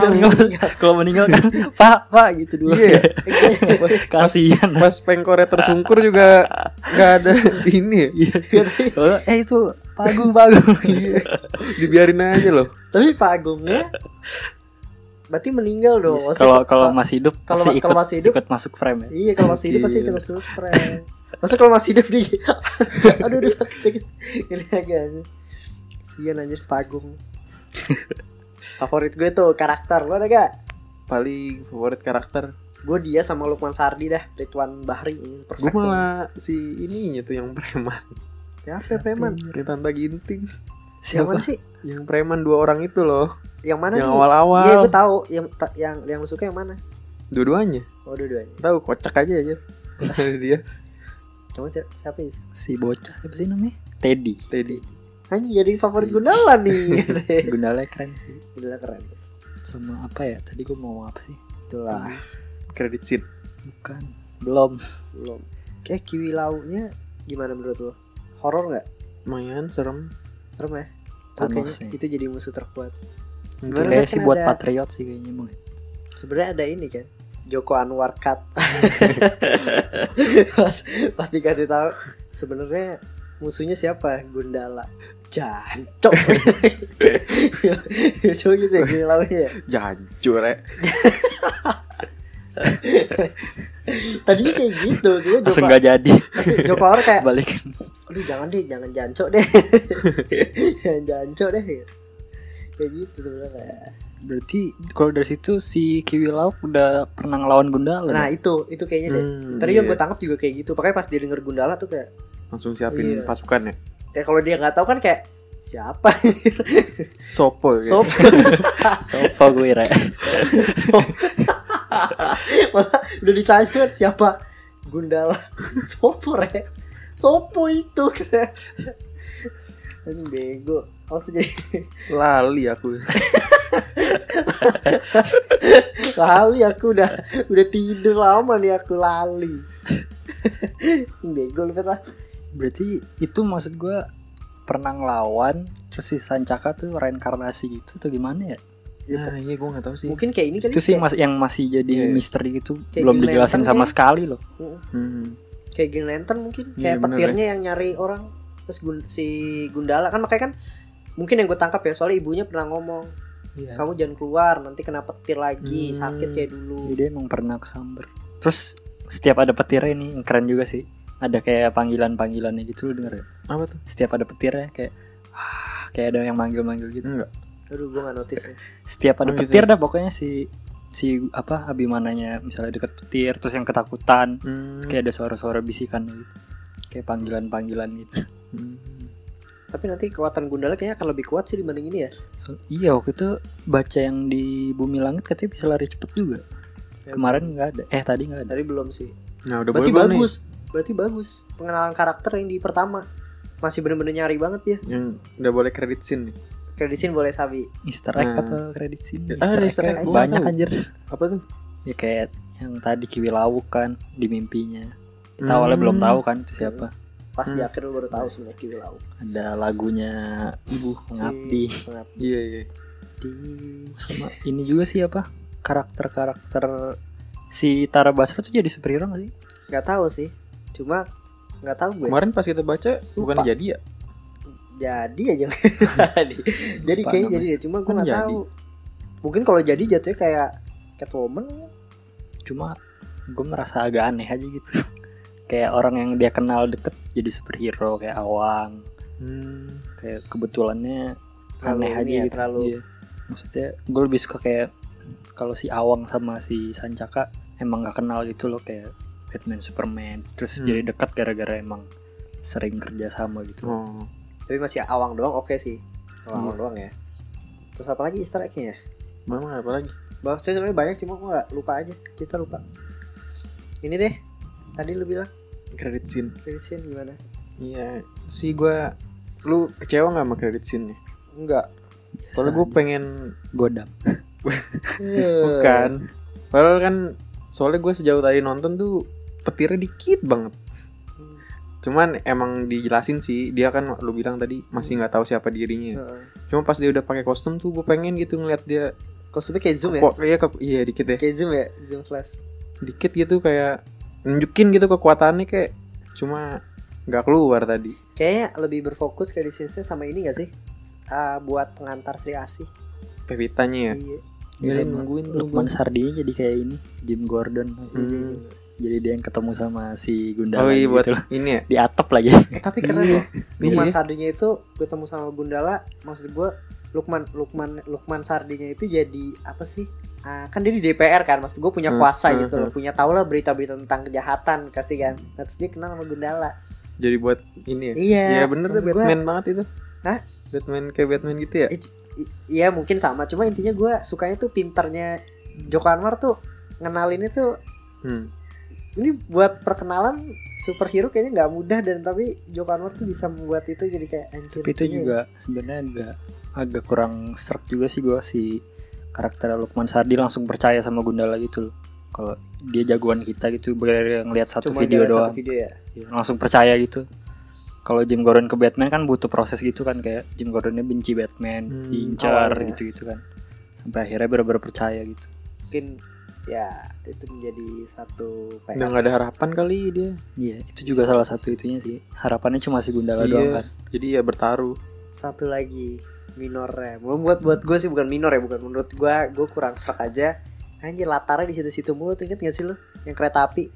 Meninggal. kalau meninggal kan Pak Pak gitu dulu. Iya. kasihan. Pas pengkornya tersungkur juga nggak ada ini ya. Iya, Kalau, eh itu Pak Agung Pak Agung. Iya. Dibiarin aja loh. Tapi Pak Agungnya berarti meninggal dong. Iya. Kalau kalau masih hidup kalau- ikut masih hidup- ikut masuk frame ya. Iya kalau masih hidup pasti kita suruh friend. Masa kalau masih hidup di Aduh udah sakit sakit Ini lagi aja Sian anjir Pagung Favorit gue tuh karakter Lo ada gak? Paling favorit karakter. Gue dia sama Lukman Sardi dah Ridwan Bahri ini Gue malah si ininya tuh yang preman. Siapa ya preman? Yang Tante Ginting. Yang siapa sih? Yang preman dua orang itu loh. Yang mana yang nih? awal-awal. Iya gue tahu yang yang yang lu suka yang mana? Dua-duanya. Oh dua-duanya Tahu kocak aja aja. dia Kamu siapa, siapa ya? si bocah siapa sih namanya Teddy Teddy. Hanya jadi favorit Gundala nih Gundala keren sih Gundala keren sama apa ya tadi gue mau apa sih Itulah Credit scene. bukan belum Belum Eh Kiwi Launya gimana menurut lo? Horor gak? Lumayan serem. Serem ya? Thanos nih. itu jadi musuh terkuat. Mungkin Gimana? kayak kan sih buat ada- patriot sih kayaknya emang Sebenarnya ada ini kan. Joko Anwar cut. pas, pas dikasih tahu sebenarnya musuhnya siapa? Gundala. Jancok. Coba gitu ya Kiwi Launya ya. jancur ya. Tadinya kayak gitu, cuma Joko, langsung gak jadi Joko Anwar kayak balikin aduh jangan deh, jangan jancok deh. jangan jancok deh. Kayak gitu sebenarnya. Berarti kalau dari situ si Kiwi Lauk udah pernah ngelawan Gundala Nah itu itu kayaknya deh. Hmm, Tadi iya. yang gue tangkap juga kayak gitu. Makanya pas dia denger Gundala tuh kayak Langsung siapin Iya. pasukan ya. ya kalau dia nggak tahu kan kayak siapa Sopo ya. Sop Sofa gue re Sop Masa udah ditanya kan siapa Gundala Sopo re Sopo itu Ini bego Langsung jadi Lali aku. Lali aku udah Udah tidur lama nih aku lali bego lu kata berarti itu maksud gue pernah ngelawan terus si Sancaka tuh reinkarnasi gitu atau gimana ya Nah, iya gue gak tahu sih. Mungkin kayak ini kali itu sih kayak, mas yang masih jadi Iya. misteri gitu Kayak belum Green dijelasin Lantern sama kayak. sekali loh Hmm. kayak Green Lantern mungkin Iya, kayak bener petirnya yang nyari orang terus Gun- si Gundala kan makanya kan mungkin yang gue tangkap ya soalnya ibunya pernah ngomong Iya. kamu jangan keluar nanti kena petir lagi Hmm. sakit kayak dulu Jadi dia emang pernah kesamber. Terus setiap ada petirnya nih, yang keren juga sih. Ada kayak panggilan-panggilannya gitu lu denger ya? Apa tuh? Setiap ada petirnya kayak ah, kayak ada yang manggil-manggil gitu. Enggak. aduh gue gak notice ya Setiap ada Oh, gitu. petir dah pokoknya si si apa Abimananya misalnya deket petir terus yang ketakutan Hmm. kayak ada suara-suara bisikan gitu. Kayak panggilan-panggilan gitu. Hmm. Tapi nanti kekuatan Gundala kayaknya akan lebih kuat sih dibanding ini ya. So- iya waktu itu baca yang di bumi langit katanya bisa lari cepet juga. Ya, Kemarin nggak ada. Eh tadi nggak ada. Tadi belum sih. Nah udah Berarti boleh belum nih? bagus. Berarti bagus. Pengenalan karakter yang di pertama masih bener-bener nyari banget ya. Yang udah boleh kredit scene nih. Kreditin boleh Sabi. Easter egg Nah. atau kredit sini? Ah, ada Easter egg. Gua Banyak tahu. anjir. Apa tuh? Ya kayak yang tadi Kiwi Lawuk kan di mimpinya. Kita Hmm. awalnya belum tahu kan itu siapa. Pas di Hmm. akhir lu baru tahu sebenarnya Kiwi Lau. Ada lagunya Ibu Pengabdi. Iya iya. Sama ini juga sih apa? Karakter-karakter si Tara Basro tuh jadi superhero gak sih? Gak tahu sih. Cuma nggak tahu gue. Kemarin pas kita baca bukan Lupa. jadi ya? Jadi aja. jadi. jadi kayaknya namanya. jadi deh. Cuma gue Kan nggak tahu. Mungkin kalau jadi jatuhnya kayak Catwoman. Cuma gue merasa agak aneh aja gitu. Kayak orang yang dia kenal deket jadi superhero kayak Awang. Hmm. Kayak kebetulannya Terlalu aneh aja ya, gitu. terlalu- Iya. Maksudnya gue lebih suka kayak kalau si Awang sama si Sancaka emang gak kenal gitu loh kayak Batman Superman terus Hmm. jadi dekat gara-gara emang sering kerja sama gitu. Oh. Tapi masih awang doang oke sih. Awang Iya. doang ya. Terus apa lagi Easter egg-nya ya? Mama apa lagi? Bahwa saya sebenarnya banyak cuma gue lupa aja. Kita lupa. Ini deh. Tadi lu bilang Kredit scene. credit scene gimana? Iya. Si gua lu kecewa nggak sama kredit scene-nya? Enggak. Soalnya gue pengen godam. bukan. Padahal kan soalnya gue sejauh tadi nonton tuh petirnya dikit banget. Cuman emang dijelasin sih dia kan lu bilang tadi masih nggak tahu siapa dirinya. Heeh. Cuma pas dia udah pakai kostum tuh gue pengen gitu ngeliat dia Kostumnya kayak zoom ya? kok iya iya dikit ya. Kayak zoom ya? Zoom flash. Dikit gitu kayak nunjukin gitu kekuatannya kayak cuma nggak keluar tadi. Kayaknya lebih berfokus credit scene sama ini gak sih? Ah, buat pengantar Sri Asih. Pevitanya ya. Iya. Iya Sama nungguin tuh Lukman. Sardinya jadi kayak ini Jim Gordon. Hmm. Jadi dia yang ketemu sama si Gundala Oh iya buat gitu loh. ini ya. Di atap lagi. Eh, tapi keren Iya. loh. Lukman Iya. Sardinya itu ketemu sama Gundala, maksud gue Lukman Lukman Lukman Sardinya itu jadi apa sih? Ah, kan dia di DPR kan, maksud gue punya Hmm, kuasa hmm, gitu loh, punya tau lah berita-berita tentang kejahatan kasih kan. Nah, terus dia kenal sama Gundala. Jadi buat ini ya. Iya. Iya bener tuh maksud gua- Batman banget itu. Hah? Batman kayak Batman gitu ya. Iya mungkin sama, cuma intinya gue sukanya tuh pinternya Joko Anwar tuh ngenalinnya tuh Hmm. ini buat perkenalan superhero kayaknya nggak mudah dan tapi Joko Anwar tuh bisa membuat itu jadi kayak anjir. Tapi itu iya. juga sebenarnya agak agak kurang serak juga sih gua si karakter Lukman Sardi langsung percaya sama Gundala gitu loh. Kalau dia jagoan kita gitu gara ngeliat satu Cuma video doang. Satu video ya. Ya, langsung percaya gitu. Kalau Jim Gordon ke Batman kan butuh proses gitu kan kayak Jim Gordonnya benci Batman, Hmm, diincar awalnya. gitu-gitu kan. Sampai akhirnya benar-benar percaya gitu. Mungkin ya itu menjadi satu Udah nggak ada harapan kali dia. Iya, itu juga salah satu itunya sih. Harapannya cuma si Gundala Iya. doang kan. Jadi ya bertaruh. Satu lagi minornya. Belum buat buat gue sih bukan minor ya, bukan menurut gue gue kurang serak aja. Anjir latarnya di situ-situ mulu tuh inget gak sih lu? Yang kereta api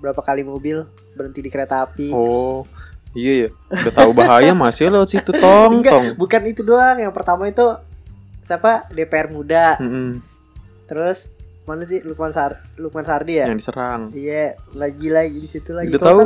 berapa kali mobil berhenti di kereta api. Oh. Iya ya. Udah tahu bahaya masih lewat situ tong Enggak, tong. bukan itu doang. Yang pertama itu siapa? DPR muda. Mm-mm. Terus mana sih Lukman Sar Lukman Sardi ya? Yang diserang. Iya, lagi lagi di situ lagi. Udah tahu.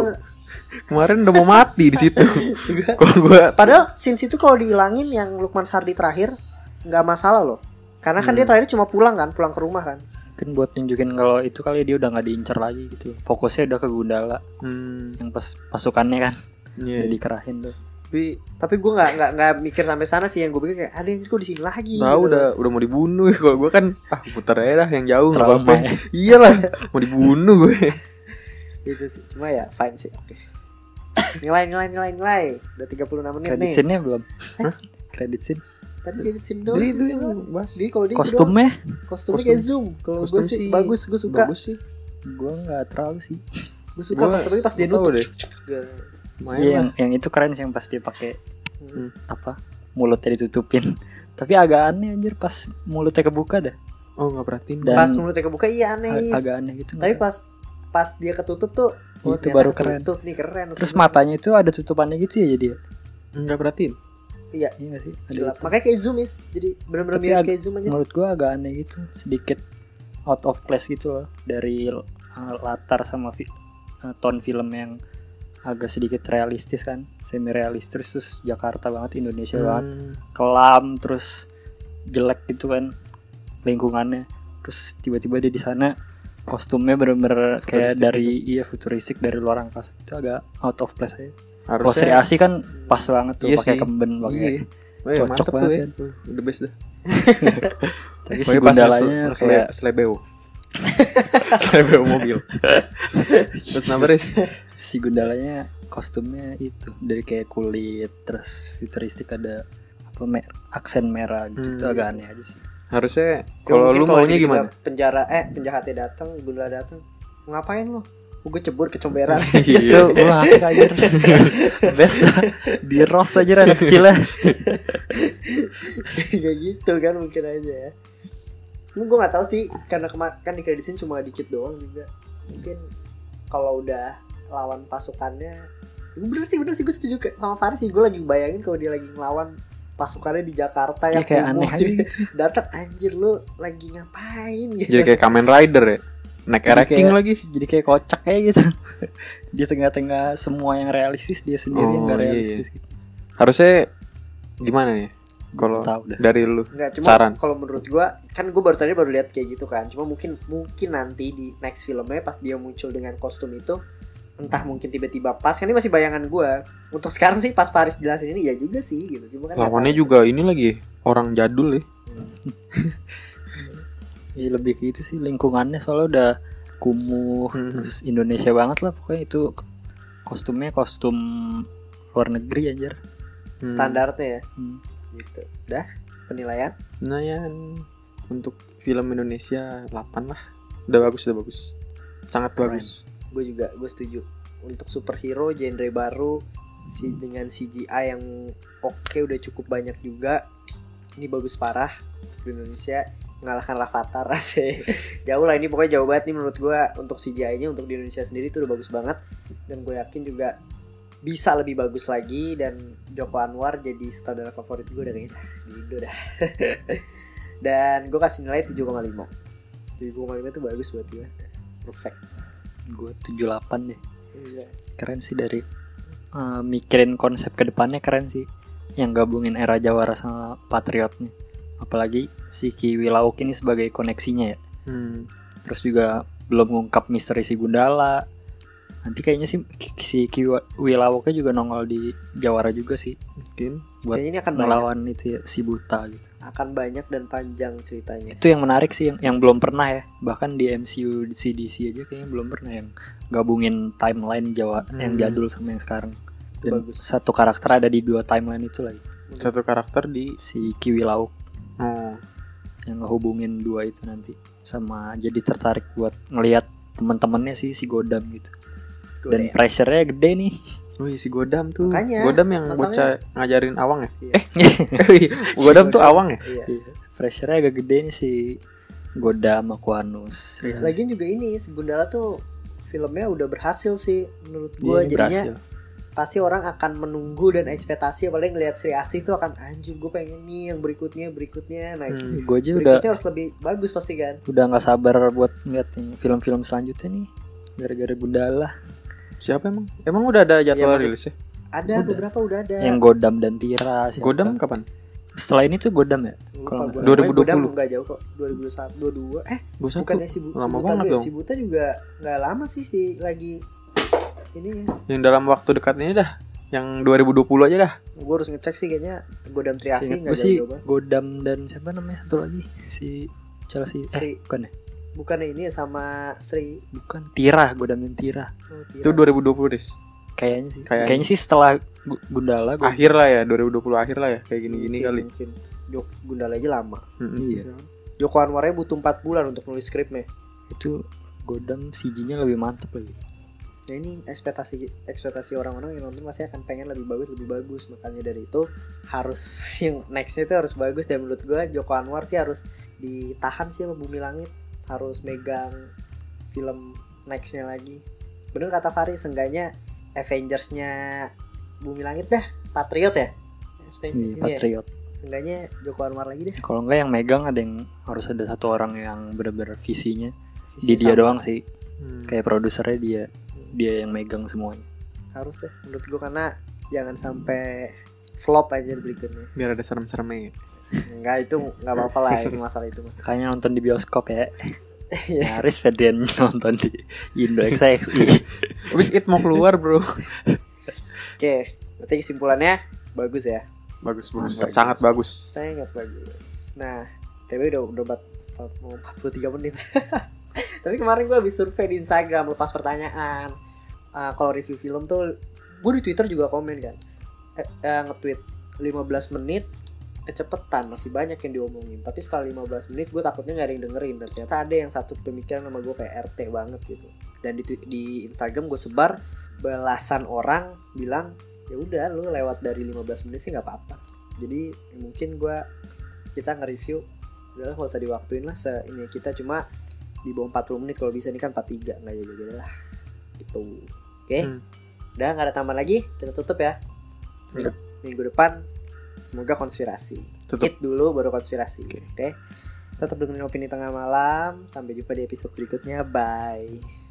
Kemarin udah mau mati di situ. Kalau gua Padahal scenes itu kalau dihilangin yang Lukman Sardi terakhir nggak masalah loh. Karena kan Hmm. dia terakhir cuma pulang kan, pulang ke rumah kan. Kan buat nunjukin kalau itu kali dia udah nggak diincar lagi gitu. Fokusnya udah ke Gundala hmm, yang pas pasukannya kan iya. udah dikerahin tuh. Tapi Tapi gue nggak nggak nggak mikir sampai sana sih yang gue pikir kayak ada yang kok di sini lagi. tahu gitu. udah udah mau dibunuh. Kalau gua kan ah putar aja dah yang jauh nggak apa-apa. ya. Iyalah, mau dibunuh gue. Gitu sih. Cuma ya fine sih. Oke. nilai nilai nilai nilai. Udah 36 menit Kredit nih. scene-nya belum? Kredit scene. Tadi jadi scene doang. Jadi itu yang bahas. Jadi kalau dia Kostumnya kostumnya Kostum. kayak zoom. Kalau gue Kostum sih sih bagus, gue suka. Bagus sih. gua nggak terlalu sih. Gue suka Gua- tapi pas dia nutup. deh. Lumayan Iya, yang yang itu keren sih yang pas dia pakai Hmm. apa? Mulutnya ditutupin. Tapi agak aneh anjir pas mulutnya kebuka dah. Oh nggak perhatiin. Dan- Pas mulutnya kebuka iya aneh. A- Is. agak aneh gitu. Tapi pas pas dia ketutup tuh oh, Itu baru keren. ketutup nih keren. Terus Maksudnya. matanya itu ada tutupannya gitu ya jadi ya? Nggak perhatiin. Iya. Iya gak sih? Ada. Makanya kayak zoom is. Jadi benar-benar mirip kayak zoom aja. Menurut gua agak aneh gitu, sedikit out of place gitu loh dari uh, latar sama fi- uh, tone film yang agak sedikit realistis kan semi realistis terus Jakarta banget Indonesia banget Hmm. kelam terus jelek gitu kan lingkungannya terus tiba-tiba dia di sana kostumnya bener-bener kayak dari iya futuristik dari luar angkasa itu agak out of place aja kalau Sri Harusnya Asi kan pas banget tuh Iya pakai kemben Iya. pakai Weh, Cocok mantep tuh banget ya. The best dah. tapi si pas gundalanya kayak selebeo. selebeo mobil. Terus nama Riz? si gundalanya kostumnya itu dari kayak kulit terus futuristik ada apa me- aksen merah gitu Hmm. itu agak aneh aja sih Harusnya Ya, kalau mungkin lu maunya gimana? penjara eh penjahatnya datang gundala datang ngapain lo gue cebur ke comberan itu Iya. gue ngakak aja best lah. di roast aja anak kecilnya kayak gitu kan mungkin aja ya. Cuma gue nggak tahu sih karena kemar kan di kreditin cuma dikit doang juga. Mungkin kalau udah lawan pasukannya bener sih bener sih gue setuju sama Faris sih. Gue lagi bayangin kalau dia lagi ngelawan pasukannya di Jakarta Iya, yang kayak aneh aja datang anjir lu lagi ngapain gitu Jadi kayak Kamen Rider ya. Naik erecting lagi. jadi kayak kocak kayak gitu di tengah-tengah semua yang realistis dia sendiri yang Oh, gak iya, realistis gitu. Harusnya gimana nih? Kalau dari lu Nggak, cuma Saran. kalau menurut gua kan gue baru tadi baru lihat kayak gitu kan. Cuma mungkin mungkin nanti di next filmnya pas dia muncul dengan kostum itu entah mungkin tiba-tiba pas kan ini masih bayangan gua. Untuk sekarang sih pas Paris jelasin ini ya juga sih gitu. Cuma kan lawannya juga ini lagi orang jadul ya. Iya lebih ke itu sih lingkungannya soalnya udah kumuh Hmm. terus Indonesia banget lah pokoknya itu kostumnya kostum luar negeri anjir. Hmm. standarnya ya Hmm. gitu. Dah penilaian Nah ya untuk film Indonesia 8 lah. Udah bagus, udah bagus. Sangat Keren. bagus. Gue juga gue setuju. Untuk superhero genre baru si dengan CGI yang oke udah cukup banyak juga ini bagus parah di Indonesia. Mengalahkan Rafathar sih jauh lah ini pokoknya jauh banget nih menurut gue untuk CGI-nya untuk di Indonesia sendiri itu udah bagus banget. Dan gue yakin juga bisa lebih bagus lagi. Dan Joko Anwar jadi sutradara favorit gue dari di Indo dah. Dan gue kasih nilai 7,5 7,5 itu bagus buat gue perfect Gue 78 deh. Iya. Keren sih dari eh, mikirin konsep ke depannya keren sih. Yang gabungin era Jawara sama Patriotnya. Apalagi si Kiwi Lauk ini sebagai koneksinya ya. Hmm. Terus juga belum ngungkap misteri si Gundala. Nanti kayaknya sih si Kiwi Lauknya juga nongol di Jawara juga sih. Mungkin Buat Kayaknya ini akan banyak, Melawan itu ya, si Buta gitu. akan banyak dan panjang ceritanya. Itu yang menarik sih yang, yang belum pernah ya. Bahkan di MCU di CDC aja kayaknya belum pernah yang gabungin timeline Jawa yang Hmm. jadul sama yang sekarang. Dan bagus. satu karakter ada di dua timeline itu lagi. satu karakter di Si Kiwi Lauk oh yang ngehubungin dua itu nanti sama jadi tertarik buat ngelihat teman-temannya sih si Godam gitu. Dan Godam. pressure-nya gede nih. Wih si Godam tuh Makanya, Godam yang masalahnya- bocah ngajarin awang ya Iya. Eh Godam tuh awang ya Iya. Iya, pressure-nya agak gede nih si Godam Aquanus. Iya. Lagian juga ini si Gundala tuh filmnya udah berhasil sih menurut gua Iya, jadinya berhasil. pasti orang akan menunggu dan ekspektasi apalagi ngelihat Sri Asih tuh akan anjir gue pengen nih yang berikutnya berikutnya nah Hmm. Gue aja udah berikutnya harus lebih bagus pasti kan udah nggak sabar buat ngeliat film-film selanjutnya nih gara-gara Gundala Siapa emang? Emang udah ada jadwal rilis ya? ada Udah. beberapa udah ada yang Godam dan Tira siapa? Godam kapan? setelah ini tuh Godam ya kalau gua. nggak Namanya 2020. Godam nggak jauh kok 2021 22 eh 21 bukannya si, Bu, si Lama Buta banget ya? dong si Buta juga nggak lama sih si lagi ini ya Yang dalam waktu dekat ini dah Yang 2020 aja dah gue harus ngecek sih kayaknya Godam Triasi Seingat nggak gue sih jauh banget Godam dan siapa namanya satu lagi si Chelsea Sri. eh bukan ya bukannya ini ya sama Sri. Bukan Tira Godam dan Tira oh, Tira. Itu 2020 Riz. Kayaknya sih. Kayaknya. kayaknya, sih setelah Gu- Gundala gua- Akhir lah ya 2020 akhir lah ya Kayak gini-gini Mungkin, kali. mungkin. Jok Gundala aja lama. Mm-mm. iya. Joko Anwarnya butuh 4 bulan untuk nulis skripnya. Itu Godam CG-nya lebih mantep lagi. Nah ini ekspektasi ekspektasi orang-orang yang nonton pasti akan pengen lebih bagus lebih bagus. Makanya dari itu harus yang nextnya itu harus bagus. Dan menurut gue Joko Anwar sih harus ditahan sih sama Bumi Langit harus megang film nextnya lagi. Bener kata Fari seenggaknya Avengersnya Bumi Langit dah Patriot ya? Iya, ya, Patriot. Seenggaknya Joko Anwar lagi deh. Kalau enggak yang megang ada yang harus ada satu orang yang bener-bener visinya. Visi di dia sama. doang sih. Hmm. kayak produsernya dia. Dia yang megang semuanya. Harus deh menurut gue karena jangan sampai flop aja berikutnya. Biar ada serem-seremnya Enggak itu nggak apa-apa lah itu masalah itu. Kayaknya nonton di bioskop ya. Iya. Nyaris Ferdian nonton di Indo XXI. Abis it mau keluar bro. Oke berarti kesimpulannya bagus ya? Bagus bagus. Mantap. sangat bagus. Sangat bagus. Nah tapi udah udah bat, mau 43 menit. Tapi kemarin gue habis survei di Instagram lepas pertanyaan. Ah, kalau review film tuh gue di Twitter juga komen kan. Eh, eh, nge-tweet 15 menit kecepetan masih banyak yang diomongin. Tapi setelah 15 menit gue takutnya gak ada yang dengerin. Dan ternyata ada yang satu pemikiran sama gue kayak RT banget gitu. Dan di, di Instagram gue sebar belasan orang bilang ya udah lu lewat dari 15 menit sih nggak apa-apa. Jadi mungkin gue kita nge-review udah nggak usah diwaktuin lah se ini kita cuma di bawah 40 menit kalau bisa ini kan 43 nggak jadi lah. Gitu. Oke? Hmm. udah nggak ada tambahan lagi? Kita tutup ya. Minggu depan semoga konspirasi. Tutup Hit dulu baru konspirasi oke? Tetap dengerin opini tengah malam. Sampai jumpa di episode berikutnya. Bye